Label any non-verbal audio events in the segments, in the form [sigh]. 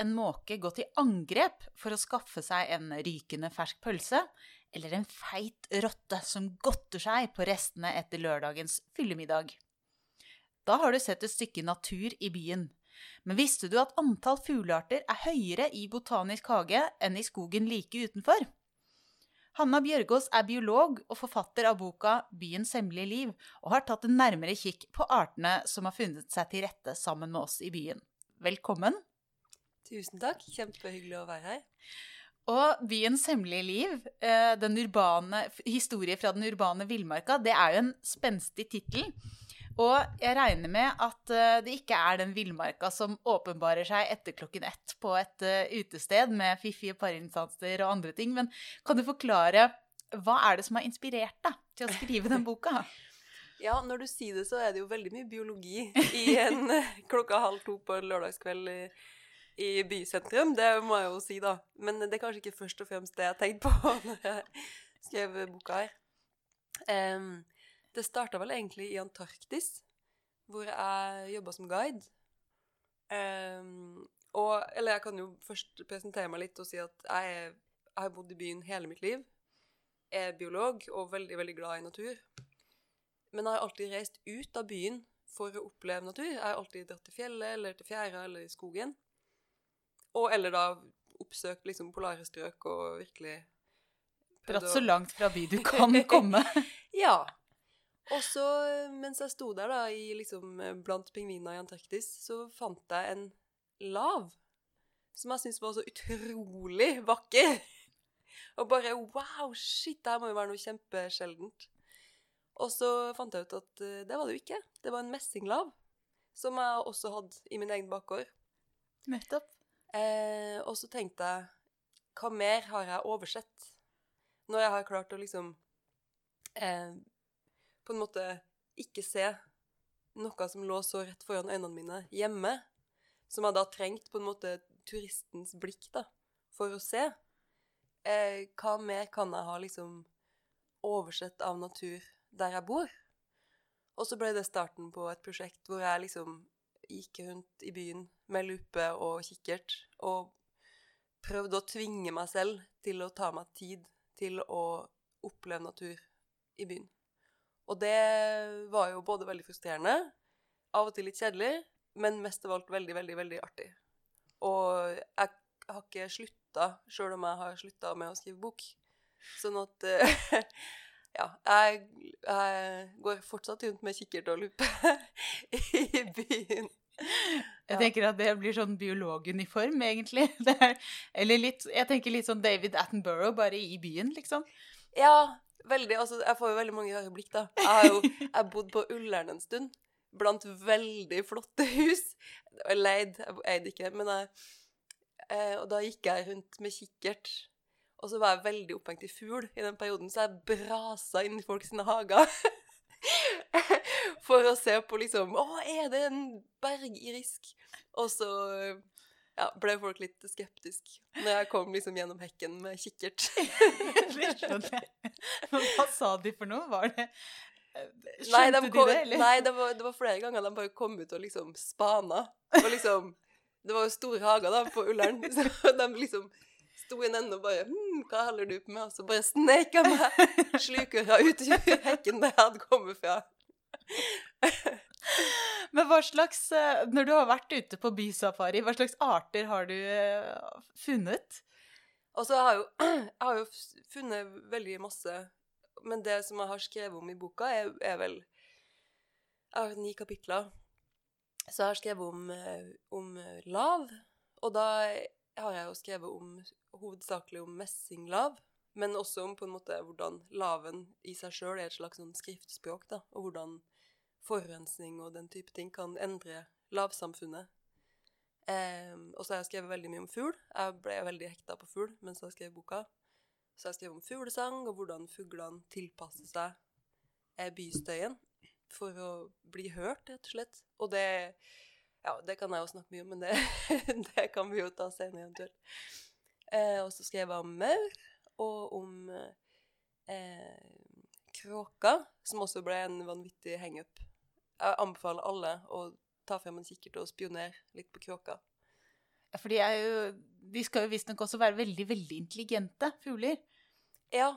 en måke gå til angrep for å skaffe seg en rykende fersk pølse, eller en feit rotte som godter seg på restene etter lørdagens fyllemiddag? Da har du sett et stykke natur i byen. Men visste du at antall fuglearter er høyere i Botanisk hage enn i skogen like utenfor? Hanna Bjørgaas er biolog og forfatter av boka 'Byens hemmelige liv', og har tatt en nærmere kikk på artene som har funnet seg til rette sammen med oss i byen. Velkommen. Tusen takk. Kjempehyggelig å være her. Og 'Byens hemmelige liv', eh, den urbane, historie fra den urbane villmarka, det er jo en spenstig tittel. Og jeg regner med at eh, det ikke er den villmarka som åpenbarer seg etter klokken ett på et uh, utested med fiffige parinstanser og andre ting. Men kan du forklare hva er det som har inspirert deg til å skrive den boka? [laughs] Ja, når du sier det, så er det jo veldig mye biologi i en klokka halv to på en lørdagskveld i, bysentrum. Det må jeg jo si, da. Men det er kanskje ikke først og fremst det jeg tenkte på [laughs] når jeg skrev boka her. Um, det starta vel egentlig i Antarktis, hvor jeg jobba som guide. Um, og Eller jeg kan jo først presentere meg litt og si at jeg, jeg har bodd i byen hele mitt liv. Jeg er biolog og veldig, veldig glad i natur. Men jeg har alltid reist ut av byen for å oppleve natur. Jeg har alltid dratt til fjellet eller til fjæra eller i skogen. Og eller da oppsøkt liksom polare strøk og virkelig Dratt så langt fra by du [laughs] kan komme. ja. Og så, mens jeg sto der da, i, liksom, blant pingviner i Antarktis, så fant jeg en lav som jeg syntes var så utrolig vakker. Og bare wow, shit, det her må jo være noe kjempesjeldent. Og så fant jeg ut at uh, det var det jo ikke. Det var en messinglav. Som jeg også hadde i min egen bakgård. Nettopp. Eh, og så tenkte jeg Hva mer har jeg oversett? Når jeg har klart å liksom eh, på en måte ikke se noe som lå så rett foran øynene mine hjemme, som jeg da trengte på en måte turistens blikk da, for å se. Eh, hva mer kan jeg ha liksom oversett av natur der jeg bor? Og så ble det starten på et prosjekt hvor jeg liksom gikk rundt i byen med lupe og kikkert og prøvde å tvinge meg selv til å ta meg tid til å oppleve natur i byen. Og det var jo både veldig frustrerende, av og til litt kjedelig, men mest av alt veldig, veldig, veldig artig. Og jeg har ikke slutta, sjøl om jeg har slutta med å skrive bok. Sånn at [laughs] Ja, jeg, jeg, går fortsatt rundt med kikkert og lupe [laughs] i byen. Jeg tenker at det blir sånn biologuniform, egentlig. [laughs] Er, eller litt Jeg tenker litt sånn David Attenborough, bare i byen, liksom. Ja, veldig Altså, jeg får jo veldig mange rare blikk, da. Jeg har jo jeg bodd på Ullern en stund. Blant veldig flotte hus. Jeg leid, jeg eide ikke, men jeg eh, Og da gikk jeg rundt med kikkert. Og så var jeg veldig opphengt i fugl i den perioden, så jeg brasa inn i folk sine hager. [laughs] [laughs] For å se på liksom Å, er det en bergirisk? Og så ja, ble folk litt skeptiske når jeg kom liksom gjennom hekken med kikkert. [laughs] det skjønner jeg. Men hva sa de for noe? Var det Skjønte nei, de kom, de det, eller? Nei, det var, det var, flere ganger de bare kom ut og liksom spana. Og liksom Det var jo store hager da på Ullern, [laughs] så de liksom sto i en ende og bare hm, 'Hva holder du på med?' Og så bare snek jeg meg slukøra ut i hekken der jeg hadde kommet fra. [laughs] Men hva slags eh, Når du har vært ute på bysafari, hva slags arter har du eh, funnet? Altså, [clears throat] jeg har jo, jeg har jo funnet veldig masse Men det som jeg har skrevet om i boka, er, er vel Jeg har ni kapitler. Så jeg har skrevet om, eh, om lav. Og da har jeg jo skrevet om, hovedsakelig om messinglav. Men også om på en måte hvordan laven i seg sjøl er et slags sånn skriftspråk. da, Og hvordan forurensning og den type ting kan endre lavsamfunnet. Um, og så har jeg skrevet veldig mye om fugl. Jeg ble veldig hekta på fugl mens jeg skrev boka. Så jeg skrev om fuglesang og hvordan fuglene tilpasser seg eh, bystøyen for å bli hørt, rett og slett. Og det Ja, det kan jeg jo snakke mye om, men det, [laughs] det kan vi jo ta senere eventuelt. Uh, og så skrev jeg om maur og om uh, kråka, som også ble en vanvittig hangup jeg anbefaler alle å ta frem en kikkert og spionere litt på kråka. For de er jo De skal jo visstnok også være veldig, veldig intelligente fugler. Ja,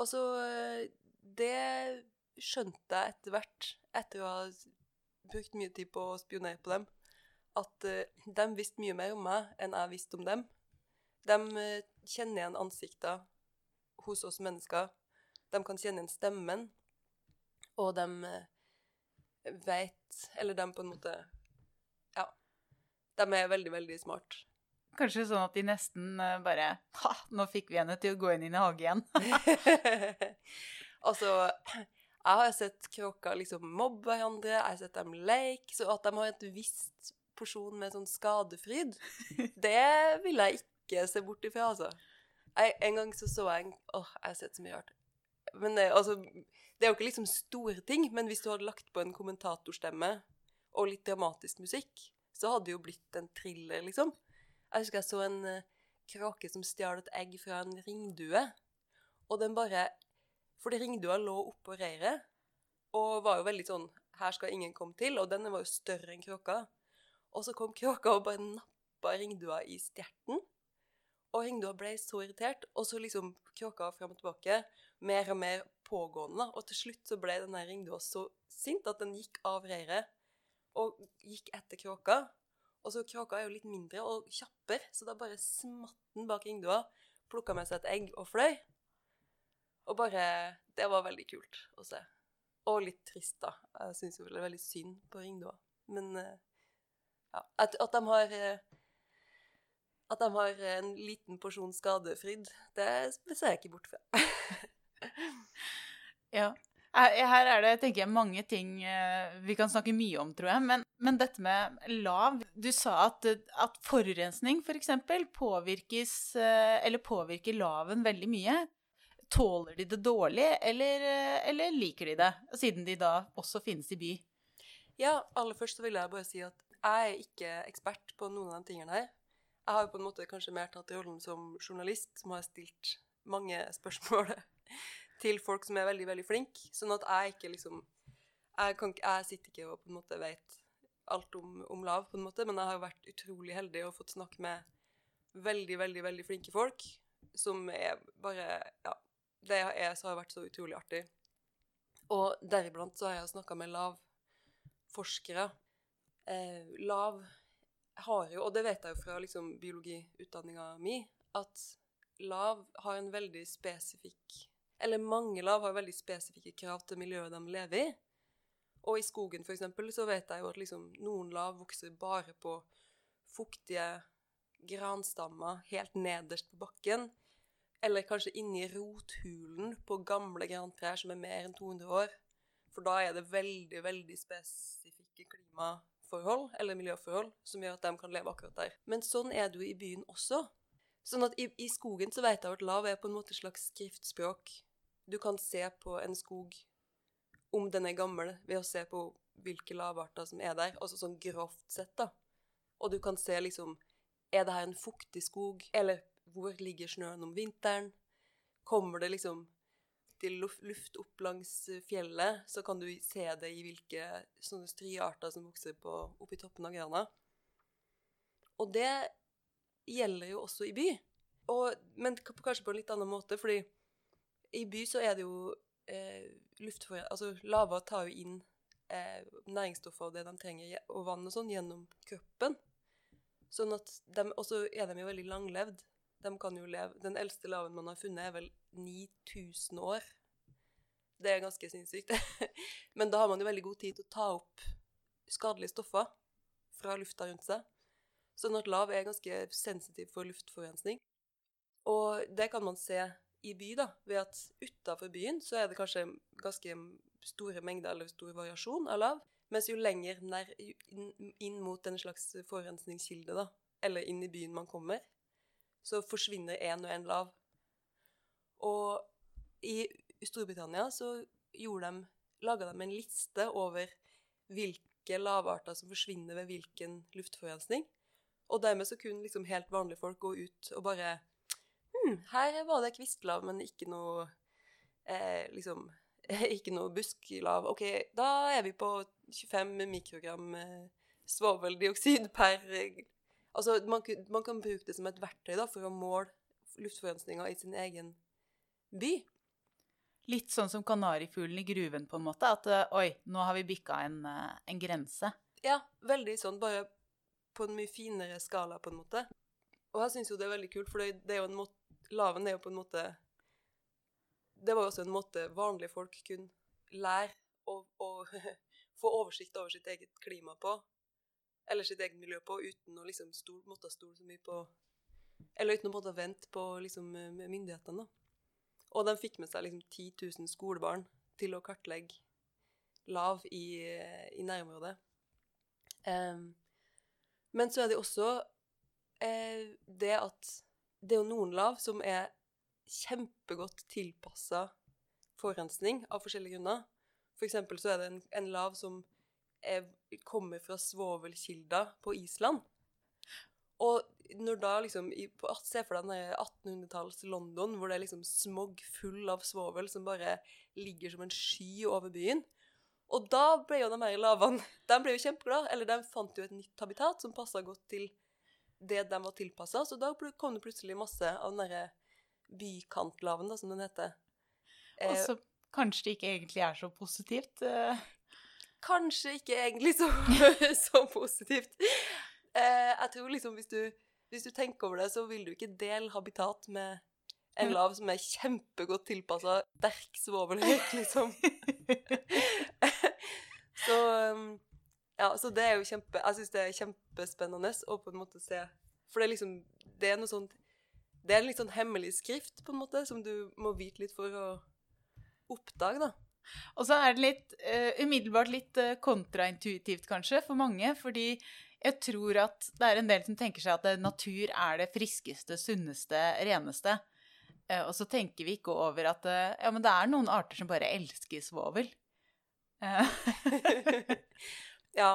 altså Det skjønte jeg etter hvert, etter å ha brukt mye tid på å spionere på dem, at uh, de visste mye mer om meg enn jeg visste om dem. De uh, kjenner igjen ansikter hos oss mennesker. De kan kjenne igjen stemmen, og de uh, veit Eller de på en måte Ja. De er veldig, veldig smart. Kanskje sånn at de nesten bare Ha, nå fikk vi henne til å gå inn i en hage igjen. [laughs] altså Jeg har sett kråker liksom mobbe hverandre, jeg har sett dem leke, så at de har et visst porsjon med sånn skadefryd, [laughs] det vil jeg ikke se bort ifra, altså. Jeg, en gang så så jeg en Åh, jeg har sett så mye rart. Men det, altså, det er jo ikke liksom store ting, men hvis du hadde lagt på en kommentatorstemme og litt dramatisk musikk, så hadde det jo blitt en thriller, liksom. Jeg husker jeg så en uh, kråke som stjal et egg fra en ringdue, og den bare fordi ringdua lå oppå reiret og var jo veldig sånn Her skal ingen komme til. Og denne var jo større enn kråka. Og så kom kråka og bare nappa ringdua i stjerten. Og ringdua ble så irritert, og så liksom kråka fram og tilbake. Mer og mer pågående. Og til slutt så ble den ringdua så sint at den gikk av reiret og gikk etter kråka. Og så kråka er jo litt mindre og kjappere, så da bare smatt den bak ringdua, plukka med seg et egg og fløy. Og bare Det var veldig kult å se. Og litt trist, da. Jeg syns jo det er veldig synd på ringdua. Men eh, ja, at, at, de har eh, At de har en liten porsjon skadefryd, det ser jeg ikke bort fra. [laughs] [laughs] ja. Her er det tenker jeg, mange ting eh, vi kan snakke mye om, tror jeg. Men, men dette med lav Du sa at, at forurensning f.eks. For påvirkes Eller påvirker laven veldig mye. Tåler de det dårlig, eller, eller, liker de det? Siden de da også finnes i by. Ja, aller først så vil jeg bare si at jeg er ikke ekspert på noen av de tingene her. Jeg har jo på en måte kanskje mer tatt rollen som journalist, som har stilt mange spørsmål til folk som er veldig, veldig flinke. Sånn at jeg ikke liksom Jeg, kan, jeg sitter ikke og på en måte vet alt om, om, lav, på en måte, men jeg har vært utrolig heldig og fått snakke med veldig, veldig, veldig flinke folk som er bare Ja, det er, har vært så utrolig artig. Og deriblant så har jeg snakka med lavforskere. Eh, lav har jo, og det vet jeg jo fra liksom, biologiutdanninga mi, at lav har en veldig spesifikk Eller mange lav har veldig spesifikke krav til miljøet de lever i. Og i skogen, eksempel, så vet jeg jo at liksom, noen lav vokser bare på fuktige granstammer helt nederst på bakken. Eller kanskje inni rothulen på gamle grantrær som er mer enn 200 år. For da er det veldig, veldig spesifikke klimaforhold eller miljøforhold som gjør at de kan leve akkurat der. Men sånn er det jo i byen også. Sånn at i, i skogen så vet jeg at lav er på en måte et slags skriftspråk. Du kan se på en skog om den er gammel, ved å se på hvilke lavarter som er der, altså sånn grovt sett, da. Og du kan se liksom Er det her en fuktig skog, eller hvor ligger snøen om vinteren? Kommer det liksom til luft opp langs fjellet, så kan du se det i hvilke sånne striarter som vokser på, oppi toppen av grana. Og det gjelder jo også i by. Og, men kanskje på en litt annen måte, fordi i by så er det jo eh, luftfor... Altså lava tar jo inn eh, næringsstoffer og det de trenger, og vann og sånn, gjennom kroppen. Sånn at de, Og så er de jo veldig langlevd. De kan jo leve Den eldste laven man har funnet, er vel 9000 år. Det er ganske sinnssykt. [laughs] Men da har man jo veldig god tid til å ta opp skadelige stoffer fra lufta rundt seg. Sånn at lav er ganske sensitiv for luftforurensning. Og det kan man se i by, da, ved at utafor byen så er det kanskje ganske store mengder eller stor variasjon av lav. Mens jo lenger nær, inn mot en slags forurensningskilde, da, eller inn i byen man kommer, så forsvinner én og én lav. Og i Storbritannia så gjorde de, laga de en liste over hvilke lavarter som forsvinner ved hvilken luftforurensning. Og dermed så kunne liksom helt vanlige folk gå ut og bare Hm, her var det kvistlav, men ikke noe eh, liksom [laughs] ikke noe busklav. OK, da er vi på 25 mikrogram eh, svoveldioksid per Altså, man, man kan bruke det som et verktøy da, for å måle luftforurensninga i sin egen by. Litt sånn som kanarifuglen i gruven, på en måte. At eh, oi, nå har vi bikka en, eh, en grense. Ja, veldig sånn, bare på en mye finere skala, på en måte. Og jeg syns jo det er veldig kult, for det, det er jo en måte Laven er jo på en måte Det var jo også en måte vanlige folk kunne lære å, å [laughs] få oversikt over sitt eget klima på, eller sitt eget miljø på, uten å liksom stol, måtte stole så mye på Eller uten å måtte vente på liksom myndighetene, da. Og de fikk med seg liksom 10 000 skolebarn til å kartlegge lav i, i nærområdet. Um, men så er det også eh, det at det er jo noen lav som er kjempegodt tilpassa forurensning av forskjellige grunner. For eksempel så er det en, en lav som er, kommer fra svovelkilder på Island. Og når da liksom i, på, Se for deg den 1800-talls London, hvor det er liksom smog full av svovel som bare ligger som en sky over byen. Og da ble jo de her lavene De ble jo kjempeglade. Eller de fant jo et nytt habitat som passa godt til det de var tilpassa. Så da kom det plutselig masse av den derre bykantlaven, da, som den heter. Og Eh, så kanskje det ikke egentlig er så positivt. eh. kanskje ikke egentlig så, [laughs] så positivt. Eh, jeg tror liksom hvis du, hvis du tenker over det, så vil du ikke dele habitat med en lav som er kjempegodt tilpassa sterk svovelrøyk, [laughs] liksom. [laughs] så um, ja, så det er jo kjempe Jeg syns det er kjempespennende å på en måte se For det er liksom Det er noe sånt Det er en litt sånn hemmelig skrift, på en måte, som du må vite litt for å oppdage, da. Og så er det litt uh, umiddelbart litt uh, kontraintuitivt, kanskje, for mange. Fordi jeg tror at det er en del som tenker seg at det, natur er det friskeste, sunneste, reneste. Uh, og så tenker vi ikke over at uh, ja, men det er noen arter som bare elsker svovel. Eh, [laughs] [laughs] ja,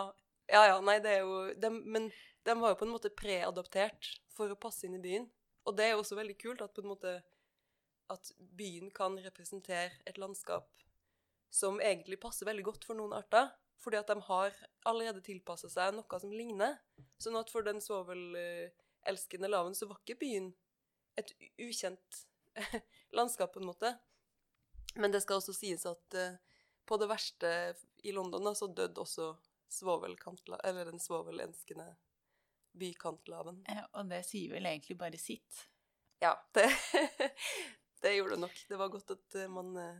ja, ja, nei, det er jo de, Men de var jo på en måte preadoptert for å passe inn i byen. Og det er jo også veldig kult at på en måte at byen kan representere et landskap som egentlig passer veldig godt for noen arter. Fordi at de har allerede tilpassa seg noe som ligner. Sånn at for den svovelelskende laven så var ikke byen et ukjent [laughs] landskap, på en måte. Men det skal også sies at eh, på det verste i London så døde også svovelkantla, eller den svovelenskende bykantlaven. Ja, og det sier vel egentlig bare sitt. Ja, det, [laughs] det gjorde det nok. Det var godt at eh, man eh,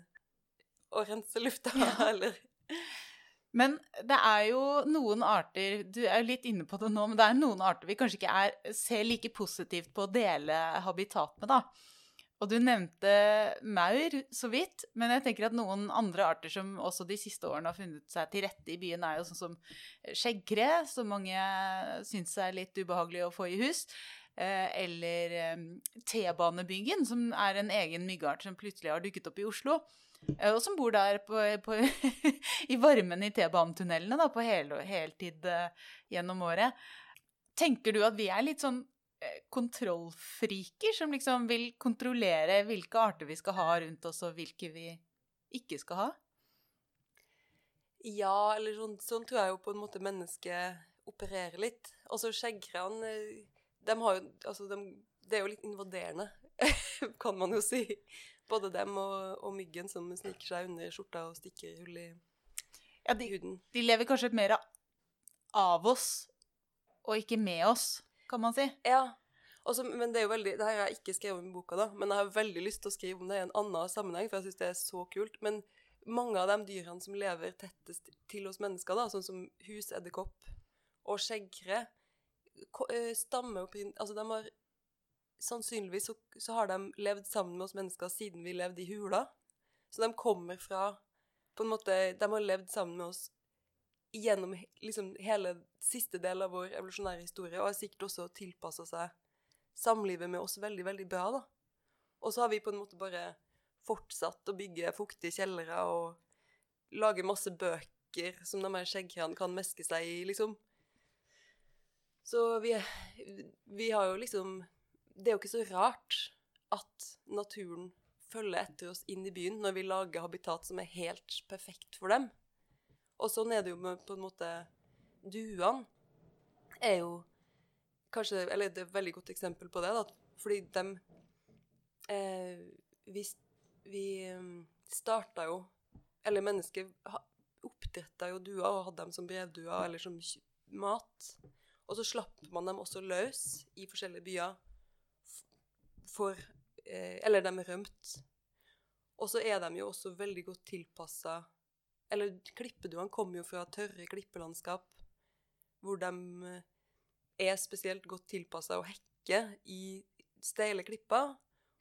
Å rense lufta, Ja. [laughs] eller Men det er jo noen arter Du er jo litt inne på det nå, men det er noen arter vi kanskje ikke er, ser like positivt på å dele habitat med, da. Og du nevnte maur så vidt, men jeg tenker at noen andre arter som også de siste årene har funnet seg til rette i byen, er jo sånn som skjeggkre, som mange syns er litt ubehagelig å få i hus. eh, Eller eh, T-banebyggen, som er en egen myggart som plutselig har dukket opp i Oslo. eh, Og som bor der på, på, [laughs] i varmen i T-banetunnelene på hel, heltid eh, gjennom året. Tenker du at vi er litt sånn eh, kontrollfriker som liksom vil kontrollere hvilke arter vi skal ha rundt oss, og hvilke vi ikke skal ha? Ja, eller sånn, sånn tror jeg jo på en måte mennesket opererer litt. Altså skjeggkran de har jo Altså, de, det er jo litt invaderende, [laughs] kan man jo si. Både dem og, og myggen som sniker seg under skjorta og stikker hull i Ja, de, huden. de lever kanskje mer av oss, og ikke med oss, kan man si. Ja. Også, men det er jo veldig, det har jeg ikke skrevet om i boka, da, men jeg har veldig lyst til å skrive om det i en annen sammenheng, for jeg syns det er så kult. Men mange av de dyrene som lever tettest til oss mennesker, da, sånn som husedderkopp og skjeggkre, stammer opp inn Altså, de har Sannsynligvis så, så har de levd sammen med oss mennesker siden vi levde i hula. Så de kommer fra På en måte De har levd sammen med oss gjennom liksom hele siste del av vår evolusjonære historie, og har sikkert også tilpassa seg samlivet med oss veldig, veldig bra, da. Og så har vi på en måte bare fortsatt å bygge fuktige kjellere og lage masse bøker som de her skjeggerne kan meske seg i, liksom. Så vi, vi har jo liksom Det er jo ikke så rart at naturen følger etter oss inn i byen når vi lager habitat som er helt perfekt for dem. Og sånn er det jo med på en måte Duene er jo kanskje Eller det er et veldig godt eksempel på det, da. Fordi dem eh, Vi, vi starta jo Eller mennesker oppdretta jo duer og hadde dem som brevduer eller som mat. Og så slapp man dem også løs i forskjellige byer for eh, Eller de rømte. Og så er de jo også veldig godt tilpassa Eller klippeduene kommer jo fra tørre klippelandskap hvor de eh, er spesielt godt tilpassa å hekke i steile klipper,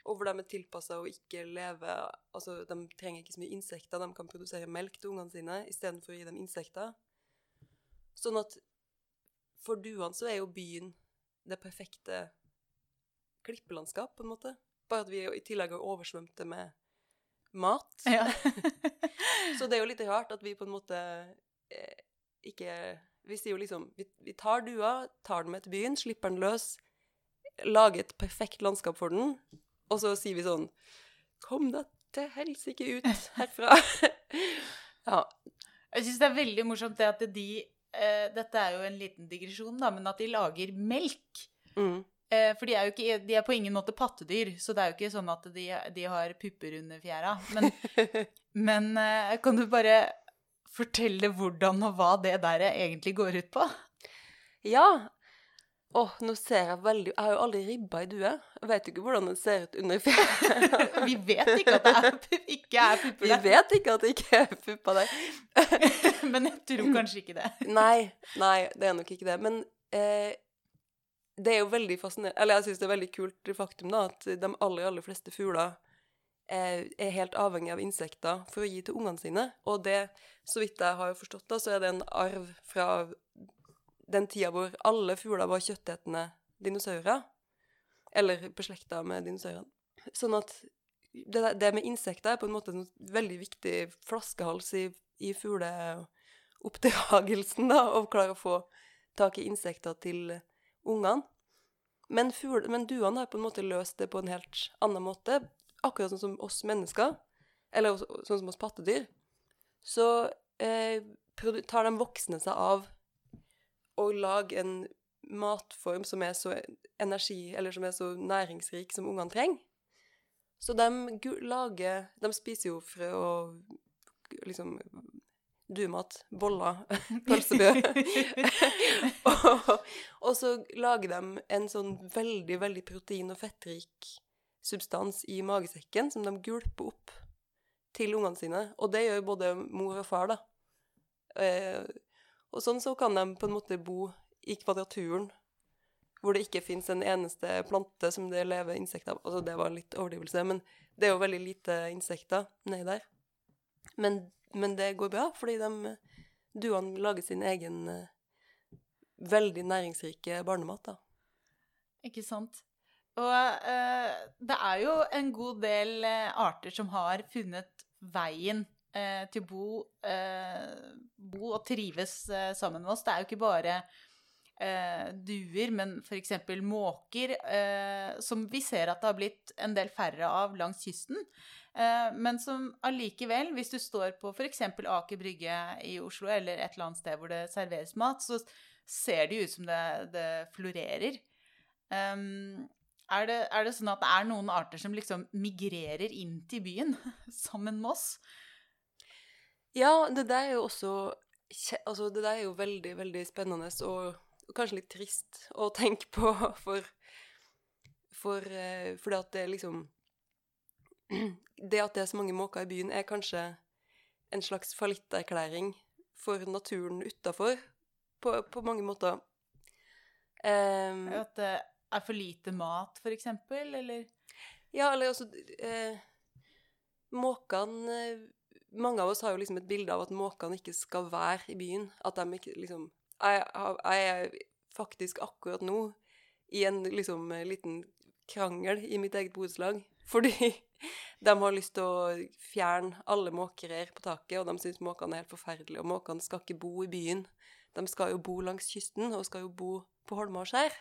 og hvor de er tilpassa å ikke leve Altså, de trenger ikke så mye insekter, de kan produsere melk til ungene sine istedenfor å gi dem insekter. Sånn at for duene så er jo byen det perfekte klippelandskap, på en måte. Bare at vi i tillegg har oversvømt det med mat. Ja. [laughs] så det er jo litt rart at vi på en måte eh, ikke Vi sier jo liksom vi, vi, tar dua, tar den med til byen, slipper den løs, lager et perfekt landskap for den, og så sier vi sånn Kom deg til helsike ut herfra. [laughs] ja. Jeg syns det er veldig morsomt det at de eh, Dette er jo en liten digresjon, da, men at de lager melk. Mm. Eh, for de er jo ikke, de er på ingen måte pattedyr, så det er jo ikke sånn at de, de har pupper under fjæra. Men, [laughs] men eh, kan du bare fortelle hvordan og hva det der egentlig går ut på? Ja. Åh, oh, nå ser jeg veldig Jeg har jo aldri ribba i due. Jeg vet ikke hvordan den ser ut under [laughs] fjæra. Vi vet ikke at det er, ikke er pupper der. Vi vet ikke at det ikke er pupper der. [laughs] men jeg tror kanskje ikke det. nei, nei, det er nok ikke det. Men eh, det er jo veldig fascinerende Eller jeg syns det er veldig kult faktum da, at de aller, aller fleste fugler er, er, helt avhengig av insekter for å gi til ungene sine. Og det, så vidt jeg har forstått, da, så er det en arv fra den tida hvor alle fugler var kjøttetende dinosaurer. Eller beslekta med dinosaurene. Sånn at det, det, med insekter er på en måte en veldig viktig flaskehals i, i fugleoppdragelsen, da, å klare å få tak i insekter til ungene. Men, ful, men duene har på en måte løst det på en helt annen måte. Akkurat sånn som oss mennesker, eller sånn som oss pattedyr. Så eh, tar de voksne seg av å lage en matform som er så energi, eller som er så næringsrik som ungene trenger. Så de lager De spiser jo frø og liksom dumat, boller, [laughs] pølsebø. [laughs] og, og, så lager de en sånn veldig, veldig protein- og fettrik substans i magesekken som de gulper opp til ungene sine. Og det gjør både mor og far, da. Eh, og sånn så kan de på en måte bo i kvadraturen hvor det ikke fins en eneste plante som det lever insekter av. Altså, det var litt overdrivelse, men det er jo veldig lite insekter nedi der. Men men det går bra, fordi de duene lager sin egen uh, veldig næringsrike barnemat, da. Ikke sant. Og uh, det er jo en god del uh, arter som har funnet veien til å bo, bo, og trives sammen med oss. Det er jo ikke bare duer, men f.eks. måker, som vi ser at det har blitt en del færre av langs kysten. Eh, men som allikevel, hvis du står på f.eks. Aker Brygge i Oslo, eller et eller annet sted hvor det serveres mat, så ser det ut som det, det florerer. Um, er, det, er, det, sånn at det er noen arter som liksom migrerer inn til byen [laughs] sammen med oss? Ja, det der er jo også Altså, det der er jo veldig, veldig spennende og, kanskje litt trist å tenke på, [laughs] for, for for det at det liksom [clears throat] det at det er så mange måker i byen, er kanskje en slags fallitterklæring for naturen utafor, på, på, mange måter. Um, at det er for lite mat, for eksempel, eller? Ja, eller altså eh, Måkene Mange av oss har jo liksom et bilde av at måkene ikke skal være i byen. At de ikke liksom Jeg, jeg er faktisk akkurat nå i en liksom liten krangel i mitt eget borettslag fordi de har lyst til å fjerne alle måkereir på taket, og de syns måkene er helt forferdelige. Og måkene skal ikke bo i byen. De skal jo bo langs kysten, og skal jo bo på holmer og skjær.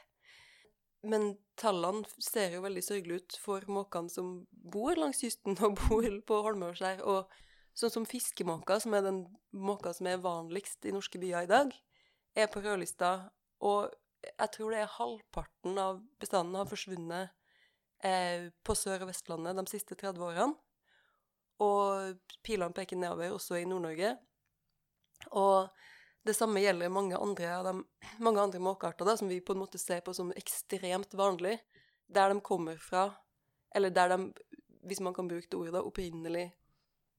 Men tallene ser jo veldig sørgelige ut for måkene som bor langs kysten [laughs] og bor på holmer og skjær. Og sånn som fiskemåka, som er den måka som er vanligst i norske byer i dag, er på rødlista. Og Jeg tror det er halvparten av bestanden har forsvunnet eh, på Sør- og Vestlandet de siste 30 årene. Og pilene peker nedover også i Nord-Norge. Og det samme gjelder mange andre, dem, mange andre måkearter da, som vi på en måte ser på som ekstremt vanlig, der de kommer fra, eller der de, hvis man kan bruke det ordet, da, opprinnelig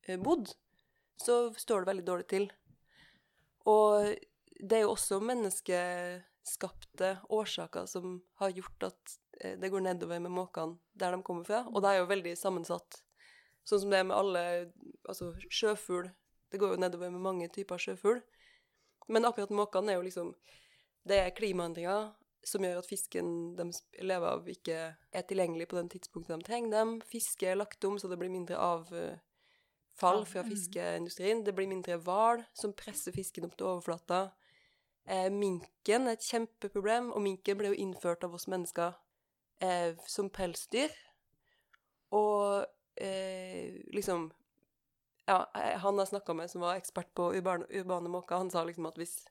eh, bodd, så står det veldig dårlig til. Og det er jo også menneskeskapte årsaker som har gjort at det går nedover med måkene der de kommer fra, og det er jo veldig sammensatt. Sånn som det er med alle Altså sjøfugl. Det går jo nedover med mange typer sjøfugl. Men akkurat måkene er jo liksom Det er klimaendringer som gjør at fisken de lever av, ikke er tilgjengelig på den tidspunktet de trenger dem. Fiske er lagt om, så det blir mindre avfall fra Mm. fiskeindustrien. Det blir mindre hval, som presser fisken opp til overflata. Eh, minken er et kjempeproblem, og minken ble jo innført av oss mennesker eh, som pelsdyr. Og eh, liksom Ja, eh, han jeg snakka med, som var ekspert på urbane, urbane måker, han sa liksom at hvis,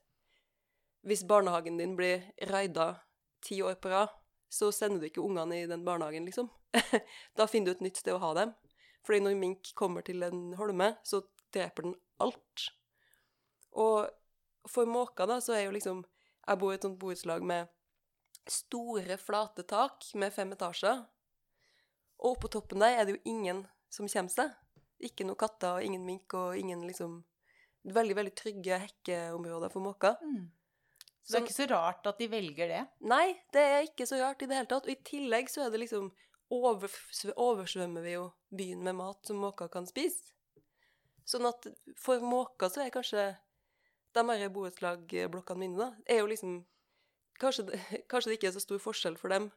hvis barnehagen din blir raida ti år på rad, så sender du ikke ungene i den barnehagen, liksom. [laughs] da finner du et nytt sted å ha dem. Fordi når mink kommer til en holme, så dreper den alt. Og for måker, da, så er jo liksom Jeg bor i et sånt borettslag med store, flate tak med fem etasjer. Og oppå toppen der er det jo ingen som kommer seg. Ikke noen katter, ingen mink og ingen liksom Veldig, veldig trygge hekkeområder for måker. Mm. Så det er ikke så rart at de velger det. Nei, det er ikke så rart i det hele tatt. Og i tillegg så er det liksom over, Oversvømmer vi jo byen med mat som måker kan spise. Sånn at for måker så er kanskje de her borettslagblokkene mine, da, er jo liksom kanskje, [laughs] kanskje det ikke er så stor forskjell for dem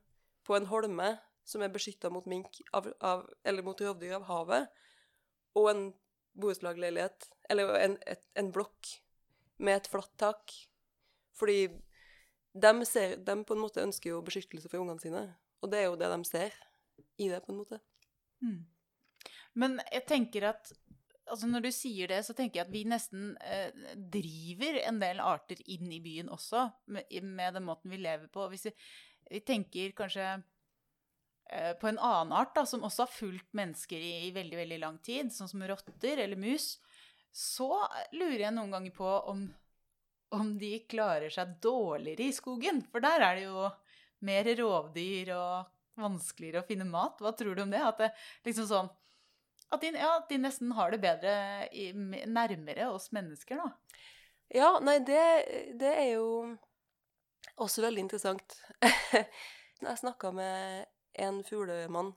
på en holme som er beskytta mot mink av, av, eller mot rovdyr av havet, og en borettslagsleilighet eller en, en blokk med et flatt tak. Fordi de, ser, de på en måte ønsker jo beskyttelse for ungene sine, og det er jo det de ser i det, på en måte. Mm. Men jeg tenker at altså Når du sier det, så tenker jeg at vi nesten eh, driver en del arter inn i byen også, med, med den måten vi lever på. Hvis vi, vi tenker kanskje eh, på en annen art da, som også har fulgt mennesker i, i veldig veldig lang tid, sånn som rotter eller mus, så lurer jeg noen ganger på om, om de klarer seg dårligere i skogen. For der er det jo mer rovdyr og vanskeligere å finne mat. Hva tror du om det? At det liksom sånn at de, ja, de nesten har det bedre i, nærmere oss mennesker, da. Ja, nei, det, det er jo også veldig interessant. [laughs] Jeg snakka med en fuglemann,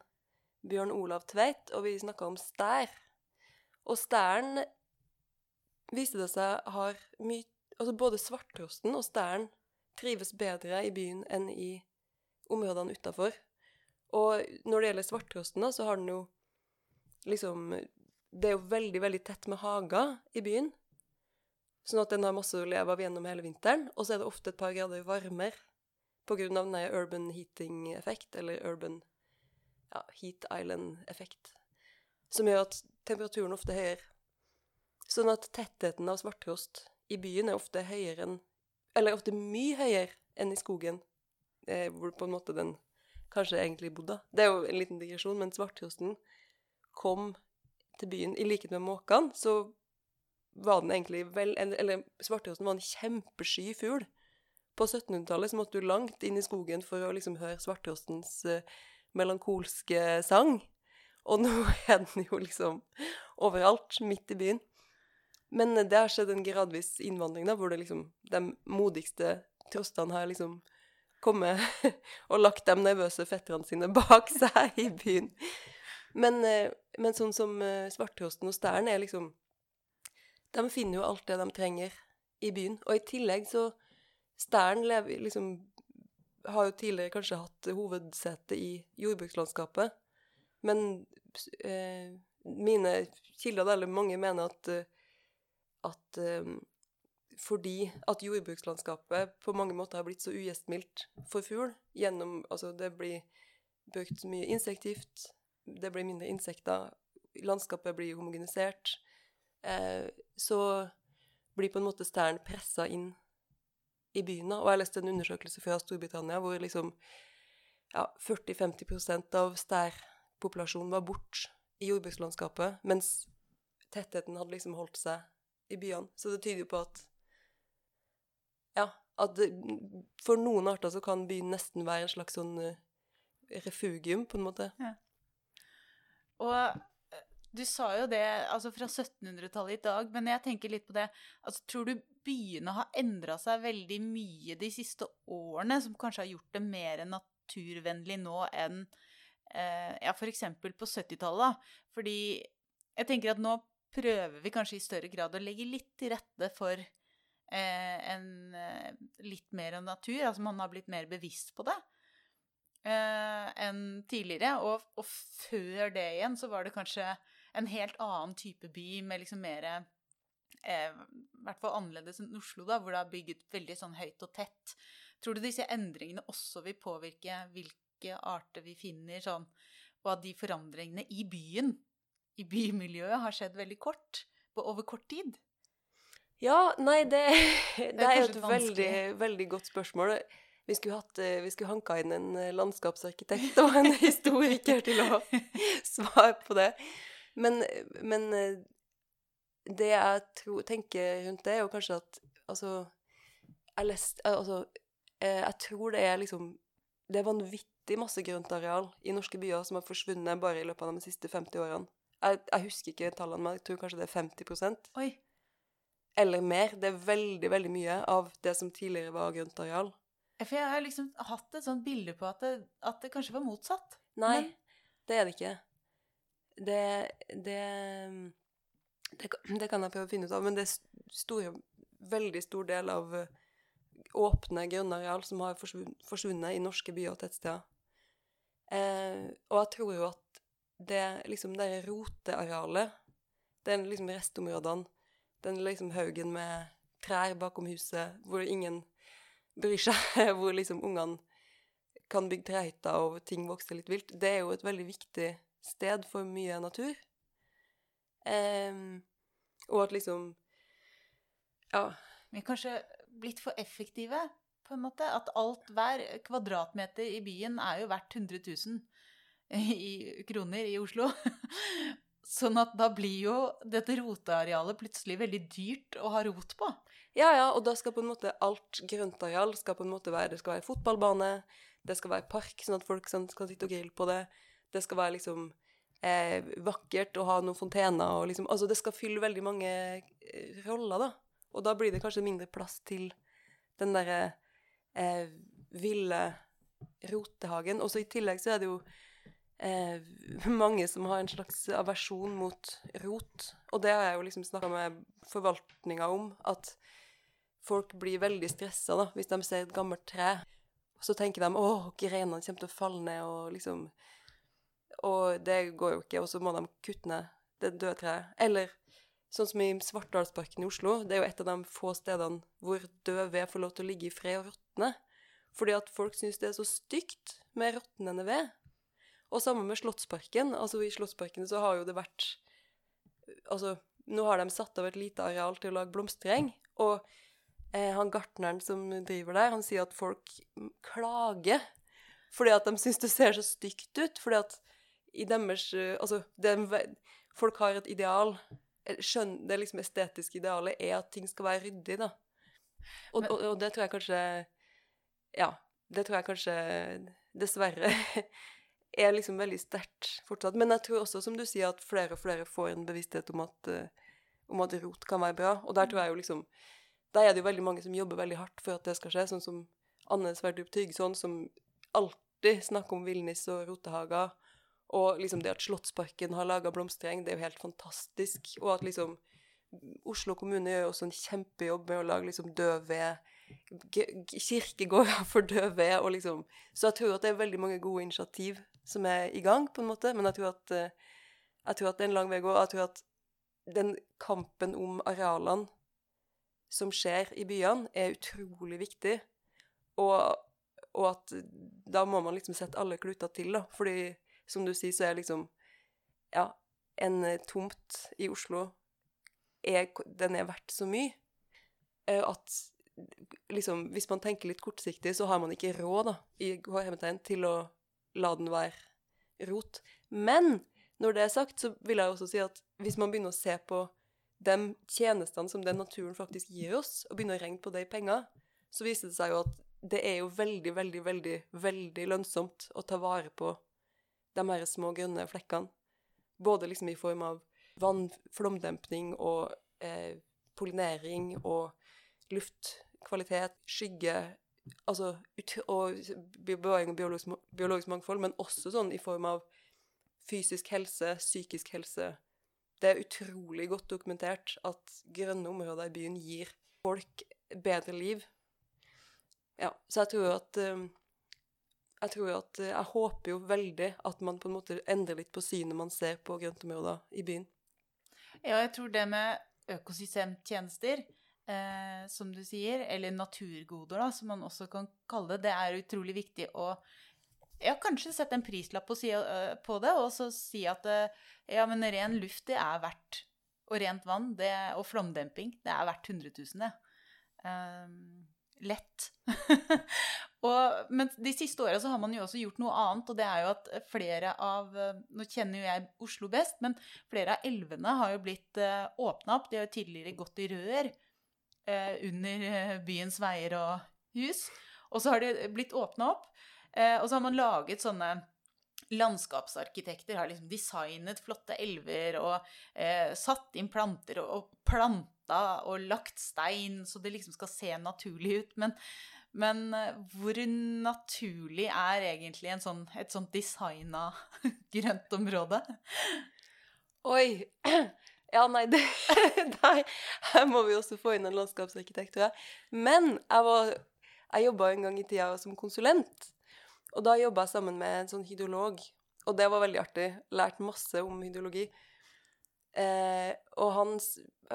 Bjørn Olav Tveit, og vi snakka om stær. Og stæren viste det seg har mye Altså både svarttrosten og stæren trives bedre i byen enn i områdene utafor. Og når det gjelder svarttrosten, så har den jo liksom Det er jo veldig, veldig tett med hager i byen. Sånn at den har masse å leve av gjennom hele vinteren. Og så er det ofte et par grader varmere på grunn av den urban heating-effekt, eller urban ja, heat island-effekt, som gjør at temperaturen ofte er høyere. Sånn at tettheten av svarttrost i byen er ofte høyere enn Eller ofte mye høyere enn i skogen, eh, hvor på en måte den kanskje egentlig bodde. Det er jo en liten digresjon, men svarttrosten kom til byen i likhet med måkene, så var den egentlig vel Eller, eller var en kjempesky fugl. På 1700-tallet så måtte du langt inn i skogen for å liksom høre Svartrostens eh, melankolske sang. Og nå [laughs] er den jo liksom overalt, midt i byen. Men det har skjedd en gradvis innvandring, da, hvor det liksom, de modigste trostene har liksom kommet [laughs] og lagt de nervøse fetterne sine bak seg i byen. Men, eh, men sånn som eh, svarttrosten og stæren er liksom De finner jo alt det de trenger i byen. Og i tillegg så Stæren lever liksom Har jo tidligere kanskje hatt hovedsete i jordbrukslandskapet. Men eh, mine kilder, eller mange, mener at, eh, at eh, fordi at jordbrukslandskapet på mange måter har blitt så ugjestmildt for fugl gjennom Altså, det blir brukt mye insektgift, det blir mindre insekter, landskapet blir homogenisert, eh, så blir på en måte stæren pressa inn i byen. Og jeg leste en undersøkelse fra Storbritannia hvor liksom ja, 40-50% av stærpopulasjonen var borte i jordbrukslandskapet, mens tettheten hadde liksom holdt seg i byene. Så det tyder jo på at ja, at for noen arter så kan byen nesten være en slags sånn uh, refugium, på en måte. Og eh, du sa jo det altså fra 1700-tallet i dag, men jeg tenker litt på det altså, Tror du byene har endra seg veldig mye de siste årene, som kanskje har gjort det mer naturvennlig nå enn eh, ja, f.eks. på 70-tallet? Fordi jeg tenker at nå prøver vi kanskje i større grad å legge litt til rette for eh, en eh, litt mer natur. Altså man har blitt mer bevisst på det eh, enn tidligere. Og, og, før det igjen så var det kanskje en helt annen type by med liksom mer eh, I hvert fall annerledes enn Oslo, da, hvor det er bygget veldig sånn høyt og tett. Tror du disse endringene også vil påvirke hvilke arter vi finner, sånn, og at de forandringene i byen i bymiljøet har skjedd veldig kort, på over kort tid? Ja, nei, det, [laughs] det er, jo et veldig, veldig godt spørsmål. Vi skulle, hatt, eh, vi skulle hanka inn en eh, landskapsarkitekt og en [laughs] historiker til å [laughs] svare på det. Men, men eh, det jeg tror, tenker rundt det, er jo kanskje at Altså, jeg lest, altså, jeg tror det er liksom Det er vanvittig masse grøntareal i norske byer som har forsvunnet bare i løpet av de siste 50 årene. Jeg, jeg, husker ikke tallene, men jeg tror kanskje det er 50 Oi. Eller mer. Det er veldig, veldig mye av det som tidligere var grøntareal. For jeg har liksom hatt et sånt bilde på at det, at det kanskje var motsatt. Nei, men... det er det ikke. Det, det, det det, kan jeg prøve å finne ut av, men det er store, veldig stor del av åpne grønnareal som har forsvunnet i norske byer og tettsteder. Eh, og jeg tror jo at det liksom det rotearealet, den liksom restområdene, den liksom haugen med trær bakom huset hvor ingen bryr seg, [laughs] hvor liksom ungene kan bygge trehytter og ting vokser litt vilt, det er jo et veldig viktig sted for mye natur. Um, og at liksom Ja. Vi er kanskje blitt for effektive, på en måte. At alt, hver kvadratmeter i byen er jo verdt 100 000 i kroner i Oslo. [laughs] Sånn at da blir jo dette rotearealet plutselig veldig dyrt å ha rot på. Ja, ja, og da skal på en måte alt grøntareal skal på en måte være Det skal være fotballbane, det skal være park, sånn at folk sånn, skal sitte og grille på det. Det skal være liksom eh, vakkert å ha noen fontener og liksom Altså, det skal fylle veldig mange eh, roller, da. Og da blir det kanskje mindre plass til den derre eh, ville rotehagen. Og så i tillegg så er det jo eh, [laughs] mange som har en slags aversjon mot rot. Og det har jeg jo liksom snakka med forvaltninga om, at folk blir veldig stressa da, hvis de ser et gammelt tre. Så tenker de å, greinene kommer til å falle ned, og liksom Og det går jo ikke, og så må de kutte ned det døde treet. Eller sånn som i Svartdalsparken i Oslo, det er jo et av de få stedene hvor død ved får lov til å ligge i fred og råtne. Fordi at folk syns det er så stygt med råtnende ved. Og sammen med Slottsparken. Altså, i Slottsparken så har jo det vært Altså, nå har de satt av et lite areal til å lage blomstereng, og han gartneren som driver der, han sier at folk klager fordi at de syns det ser så stygt ut. Fordi at i deres Altså, det, folk har et ideal skjønn, Det liksom estetiske idealet er at ting skal være ryddig, da. Og, og, og det tror jeg kanskje Ja. Det tror jeg kanskje dessverre [laughs] er liksom veldig sterkt fortsatt. Men jeg tror også, som du sier, at flere og flere får en bevissthet om at, om at rot kan være bra. Og der tror jeg jo liksom Der er det jo veldig mange som jobber veldig hardt for at det skal skje, sånn som Anne Sverdrup Tryggson, som alltid snakker om villnis og rotehager. Og liksom det at Slottsparken har laga blomstereng, det er jo helt fantastisk. Og at liksom Oslo kommune gjør også en kjempejobb med å lage liksom døve kirkegårder [laughs] for døve. Og liksom. Så jeg tror at det er veldig mange gode initiativ som er i gang, på en måte. Men jeg tror at, eh, jeg tror at det er en lang vei å gå. Jeg tror at den kampen om arealene som skjer i byene, er utrolig viktig. Og, og, at da må man liksom sette alle kluter til, da. Fordi som du sier, så er liksom Ja, en tomt i Oslo er, Den er verdt så mye. Eh, at liksom, Hvis man tenker litt kortsiktig, så har man ikke råd da, i hermetegn til å la den være rot. Men når det er sagt, så vil jeg også si at hvis man begynner å se på de tjenestene som den naturen faktisk gir oss, og begynner å regne på det i penger, så viser det seg jo at det er jo veldig, veldig, veldig, veldig lønnsomt å ta vare på de her små grønne flekkene. Både liksom i form av vann, flomdempning og eh, pollinering og luftkvalitet, skygge altså, og bevaring av biologisk, biologisk, mangfold, men også sånn i form av fysisk helse, psykisk helse. Det er utrolig godt dokumentert at grønne områder i byen gir folk bedre liv. Ja, så jeg tror at um, jeg tror at eh, Jeg håper jo veldig at man på en måte endrer litt på synet man ser på grøntområder i byen. Ja, jeg tror det med økosystemtjenester, eh, som du sier, eller naturgoder, da, som man også kan kalle det, det er utrolig viktig å ja, kanskje sette en prislapp på, uh, på det, og så si at uh, ja, men ren luft, det er verdt Og rent vann det, og flomdemping, det er verdt 100 000, det. Um, lett. [laughs] og, men de siste åra så har man jo også gjort noe annet, og det er jo at flere av Nå kjenner jo jeg Oslo best, men flere av elvene har jo blitt uh, eh, åpna opp. De har jo tidligere gått i rør uh, under byens veier og hus. Og så har de blitt åpna opp, og så har man laget sånne landskapsarkitekter har liksom designet flotte elver og eh, satt inn planter og, og planta og lagt stein, så det liksom skal se naturlig ut. Men, men eh, hvor naturlig er egentlig sånn, et sånt designa [laughs] grøntområde? Oi! [clears throat] Ja, nei, det, [laughs] nei, her må vi også få inn en landskapsarkitekt, tror jeg. Men jeg, var, jeg jobba en gang i tida som konsulent. Og da jobba jeg sammen med en sånn hydrolog, og det var veldig artig. Lært masse om hydrologi. Eh, og han,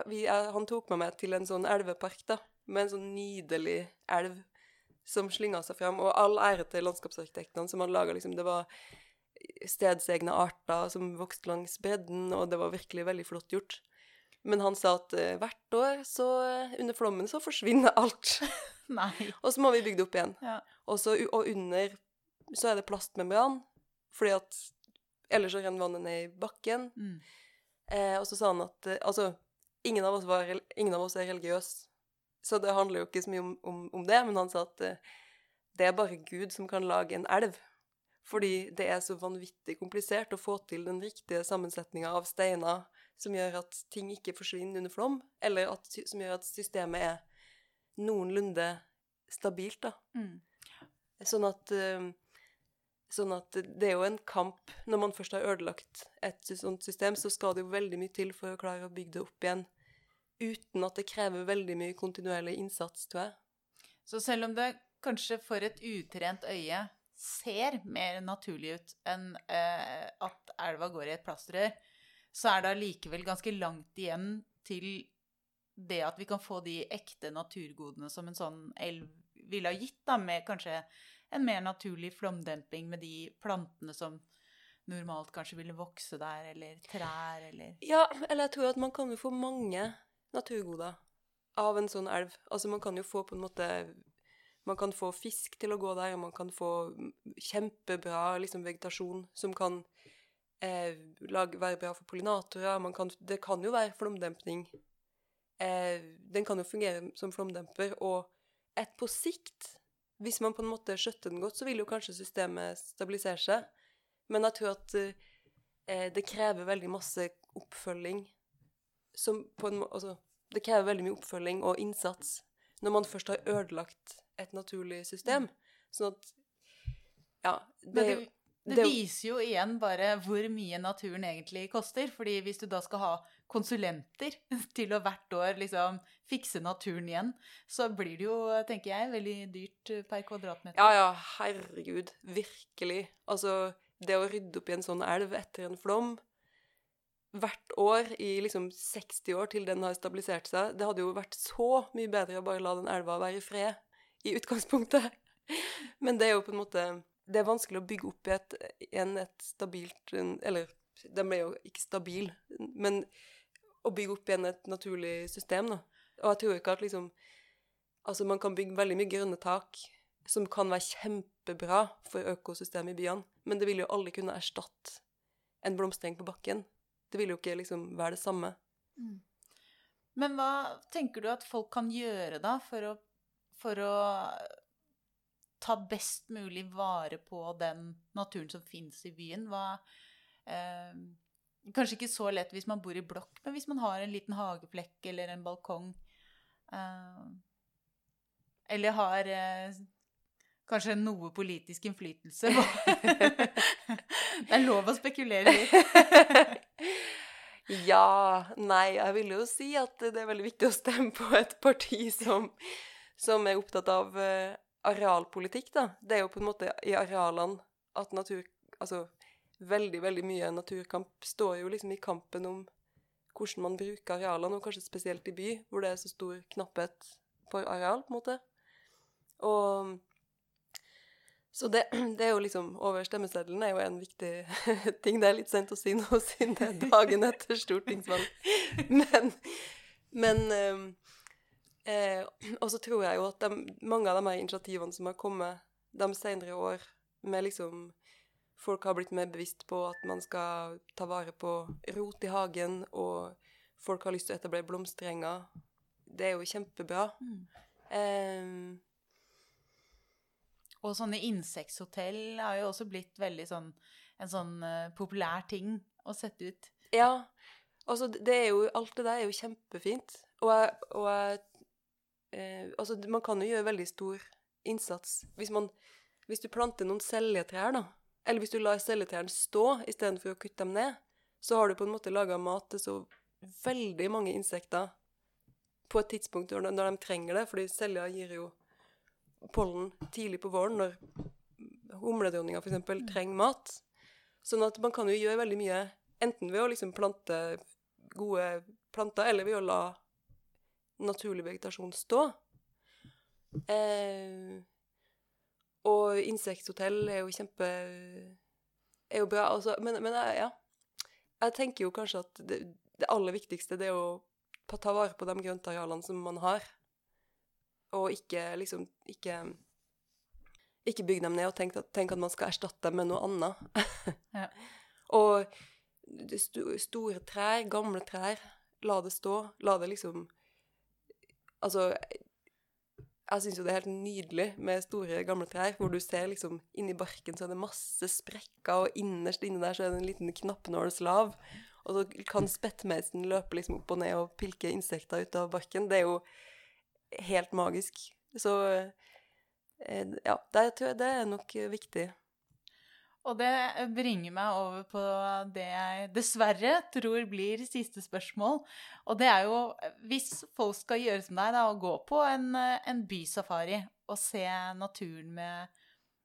vi, han, tok meg til en sånn elvepark, da, med en sånn nydelig elv som slynga seg fram. Og all ære til landskapsarkitektene som hadde laga liksom Det var stedsegne arter som vokste langs bredden, og det var virkelig veldig flott gjort. Men han sa at uh, hvert år så under flommen så forsvinner alt. [laughs] Nei. og så må vi bygge det opp igjen. Ja. Og, så, og under så er det plastmembran, fordi at ellers så renner vannet ned i bakken. Mm. Eh, og så sa han at eh, altså, ingen av, var, ingen av, oss er religiøs, så det handler jo ikke så mye om, om, om det, men han sa at eh, det er bare Gud som kan lage en elv. Fordi det er så vanvittig komplisert å få til den riktige sammensetninga av steiner som gjør at ting ikke forsvinner under flom, eller at, som gjør at systemet er noenlunde stabilt, da. Mm. Sånn at uh, Sånn at det er jo en kamp Når man først har ødelagt et sånt system, så skal det jo veldig mye til for å klare å bygge det opp igjen. Uten at det krever veldig mye kontinuerlig innsats, tror jeg. Så selv om det kanskje for et utrent øye ser mer naturlig ut enn eh, at elva går i et plastrør, så er det allikevel ganske langt igjen til det at vi kan få de ekte naturgodene som en sånn elv ville ha gitt, da, med kanskje en mer naturlig flomdemping med de plantene som normalt kanskje ville vokse der, eller trær, eller Ja, eller jeg tror at man kan jo få mange naturgoder av en sånn elv. Altså man kan jo få på en måte Man kan få fisk til å gå der, og man kan få kjempebra liksom, vegetasjon som kan eh, lage, være bra for pollinatorer. Kan, det kan jo være flomdempning. Eh, den kan jo fungere som flomdemper, og et på sikt hvis man på en måte skjøtter den godt, så vil jo kanskje systemet stabilisere seg. Men jeg tror at eh, det krever veldig masse oppfølging som på en Altså, det krever veldig mye oppfølging og innsats når man først har ødelagt et naturlig system. Sånn at Ja. Det, det, det, viser jo igjen bare hvor mye naturen egentlig koster. fordi hvis du da skal ha konsulenter [laughs] til å hvert år liksom fikse naturen igjen, så blir det jo, tenker jeg, veldig dyrt per kvadratmeter. Ja, ja, herregud. Virkelig. Altså, det å rydde opp i en sånn elv etter en flom hvert år i liksom 60 år til den har stabilisert seg, det hadde jo vært så mye bedre å bare la den elva være i fred i utgangspunktet. [laughs] Men det er jo på en måte Det er vanskelig å bygge opp i et, en, et stabilt Eller den ble jo ikke stabil, men å bygge opp igjen et naturlig system. Da. Og jeg tror ikke at liksom Altså, man kan bygge veldig mye grønne tak som kan være kjempebra for økosystemet i byene, men det vil jo aldri kunne erstatte en blomstereng på bakken. Det vil jo ikke liksom være det samme. Men hva tenker du at folk kan gjøre da for å, for å ta best mulig vare på den naturen som finnes i byen? Hva, eh, kanskje ikke så lett hvis man bor i blokk, men hvis man har en liten hageflekk eller en balkong Eller har eh, kanskje noe politisk innflytelse på [laughs] Det er lov å spekulere litt. [laughs] Ja Nei, jeg vil jo si at det er veldig viktig å stemme på et parti som, som er opptatt av eh, arealpolitikk, da. Det er jo på en måte i arealene at natur Altså veldig, veldig mye naturkamp står jo liksom i kampen om hvordan man bruker arealene, og kanskje spesielt i by, hvor det er så stor knapphet for areal, på en måte. Og så det, det, er jo liksom Over stemmeseddelen er jo en viktig [laughs] ting. Det er litt sent å si nå siden det er dagen etter stortingsvalg. Men, men eh, eh, Og så tror jeg jo at de, mange av de her initiativene som har kommet de senere år, med liksom Folk har blitt mer bevisst på at man skal ta vare på rot i hagen, og folk har lyst til å etablere blomsterenger. Det er jo kjempebra. Mm. Um, og sånne insekthotell har jo også blitt veldig sånn en sånn uh, populær ting å sette ut. Ja. Altså, det er jo Alt det der er jo kjempefint. Og jeg, og jeg eh, Altså, man kan jo gjøre veldig stor innsats hvis man Hvis du planter noen seljetrær, da, eller hvis du lar celletærne stå istedenfor å kutte dem ned, så har du på en måte laga mat til så veldig mange insekter på et tidspunkt når de trenger det, fordi celler gir jo pollen tidlig på våren, når humledronninga f.eks. Mm. trenger mat. Sånn at man kan jo gjøre veldig mye enten ved å liksom plante gode planter, eller ved å la naturlig vegetasjon stå. Eh, og insekthotell er jo kjempe er jo bra. Altså, men, men ja. Jeg tenker jo kanskje at det, det aller viktigste det er å ta vare på de grøntarealene som man har og ikke liksom ikke, ikke bygge dem ned og tenke at, tenk at, man skal erstatte dem med noe annet. [laughs] ja. Og store trær, gamle trær, la det stå. La det liksom Altså jeg syns jo det er helt nydelig med store, gamle trær, hvor du ser liksom inni barken så er det masse sprekker, og innerst inni der så er det en liten knappnålslav. Og så kan spettmeisen løpe liksom opp og ned og pilke insekter ut av barken. Det er jo helt magisk. Så eh, ja, det, det er nok viktig. Og det bringer meg over på det jeg dessverre tror blir siste spørsmål. Og det er jo Hvis folk skal gjøre som deg, da, og gå på en, en bysafari og se naturen med,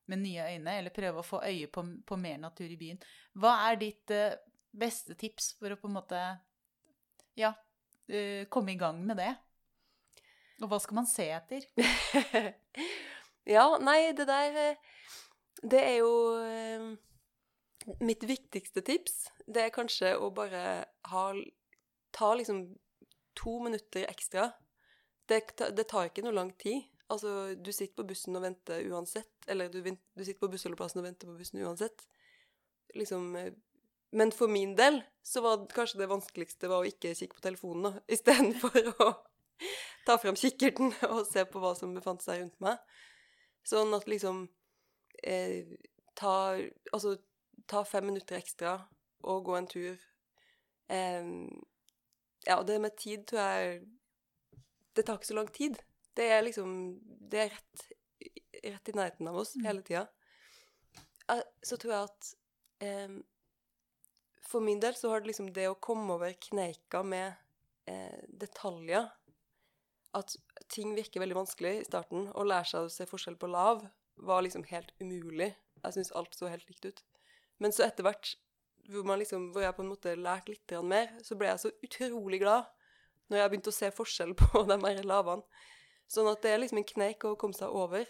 med, nye øyne, eller prøve å få øye på, på, mer natur i byen, hva er ditt uh, beste tips for å på en måte ja, uh, komme i gang med det? Og hva skal man se etter? [laughs] ja, nei, det der eh, Det er jo eh, Mitt viktigste tips, det er kanskje å bare ha Ta liksom to minutter ekstra. Det, det tar ikke noe lang tid. Altså, du sitter på bussen og venter uansett. Eller du, du sitter på bussholdeplassen og venter på bussen uansett. Liksom eh, Men for min del så var kanskje det vanskeligste var å ikke kikke på telefonen, da, istedenfor [laughs] å ta frem kikkerten og se på hva som befant seg rundt meg. Sånn at liksom eh, ta, Altså, ta fem minutter ekstra og gå en tur. Eh, ja, det med tid tror jeg Det tar ikke så lang tid. Det er liksom Det er rett, rett i nærheten av oss mm. hele tida. Så tror jeg at eh, For min del så har det liksom det å komme over kneika med eh, detaljer at ting virker veldig vanskelig i starten. Å lære seg å se forskjell på lav var liksom helt umulig. Jeg syns alt så helt likt ut. Men så etter hvert, hvor, liksom, hvor jeg på en måte lærte litt mer, så ble jeg så utrolig glad når jeg begynte å se forskjell [laughs] på de her lavene. Sånn at det er liksom en kneik å komme seg over.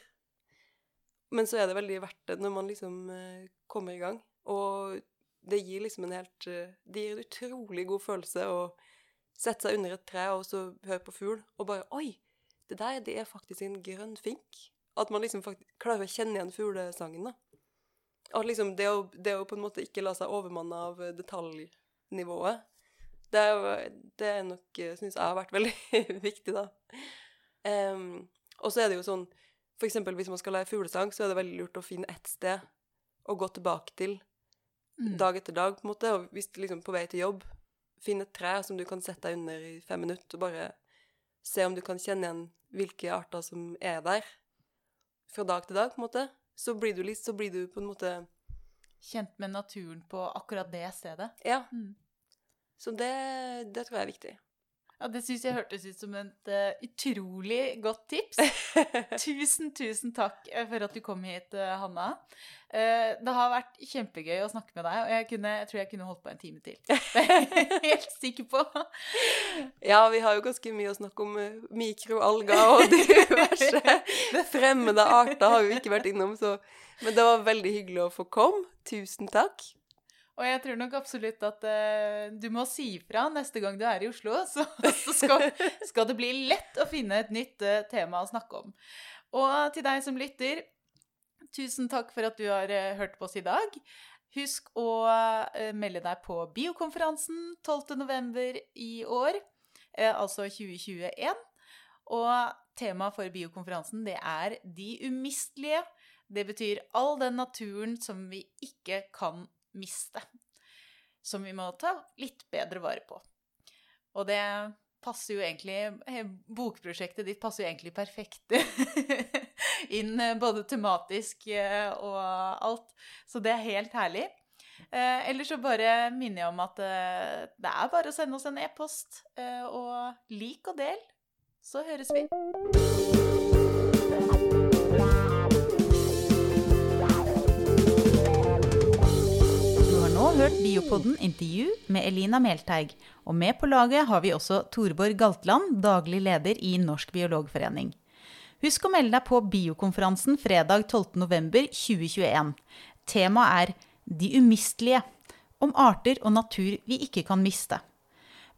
Men så er det veldig verdt det når man liksom uh, kommer i gang. Og det gir liksom en helt uh, Det gir en utrolig god følelse å sette seg under et tre og så høre på fugl, og bare Oi! det der det er faktisk en grønn fink. At man liksom klarer å kjenne igjen fuglesangen. da. At liksom det å, det å på en måte ikke la seg overmanne av eh, detaljnivået, det er, det er nok, syns jeg, har vært veldig [laughs] viktig, da. Um, og så er det jo sånn For eksempel hvis man skal lære fuglesang, så er det veldig lurt å finne ett sted å gå tilbake til Mm. dag etter dag, på en måte. Og hvis du liksom på vei til jobb, finn et tre som du kan sette deg under i fem minutter, og bare se om du kan kjenne igjen hvilke arter som er der fra dag til dag, på en måte. Så blir du, litt, så blir du på en måte Kjent med naturen på akkurat det stedet. Ja. Mm. Så det, det tror jeg er viktig. Ja, Det syns jeg hørtes ut som et uh, utrolig godt tips. [laughs] Tusen, tusen takk eh, for at du kom hit, uh, Hanna. Uh, det har vært kjempegøy å snakke med deg, og jeg, kunne, jeg tror jeg kunne holdt på en time til. Det er jeg [laughs] helt sikker på. Ja, vi har jo ganske mye å snakke om mikroalger og diverse [laughs] fremmede arter har vi ikke vært innom, så Men det var veldig hyggelig å få komme. Tusen takk. Og jeg tror nok absolutt at uh, du må si ifra neste gang du er i Oslo, [laughs] så, så skal, skal det bli lett å finne et nytt uh, tema å snakke om. Og til deg som lytter, tusen takk for at du har uh, hørt på oss i dag. Husk å melde deg på biokonferansen 12.11. i år, altså 2021. Og temaet for biokonferansen det er De umistelige. Det betyr all den naturen som vi ikke kan miste. Som vi må ta litt bedre vare på. Og det passer jo egentlig eh, Bokprosjektet ditt passer jo egentlig perfekt [laughs] inn eh, både tematisk eh, og alt. Så det er helt herlig. Eh, Ellers så bare minner jeg om at det er bare å sende oss en e-post, og lik og del, så høres vi. Hørt Biopodden intervju med Elina Melteig, og med på laget har vi også Torborg Galtland, daglig leder i Norsk biologforening. Husk å melde deg på biokonferansen fredag 12.11.2021. Temaet er De umistelige, om arter og natur vi ikke kan miste.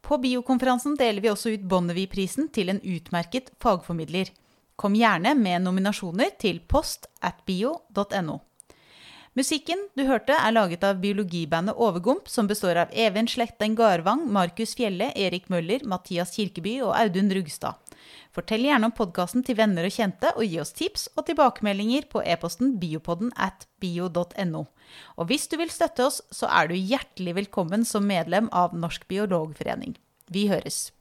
På biokonferansen deler vi også ut Bonnevie-prisen til en utmerket fagformidler. Kom gjerne med nominasjoner til post at bio.no. Musikken du hørte er laget av biologibandet Overgump, som består av Even Slekten Garvang, Markus Fjelle, Erik Møller, Mathias Kirkeby og Audun Rugstad. Fortell gjerne om podkasten til venner og kjente, og gi oss tips og tilbakemeldinger på e-posten biopodden at bio.no. Og hvis du vil støtte oss, så er du hjertelig velkommen som medlem av Norsk biologforening. Vi høres.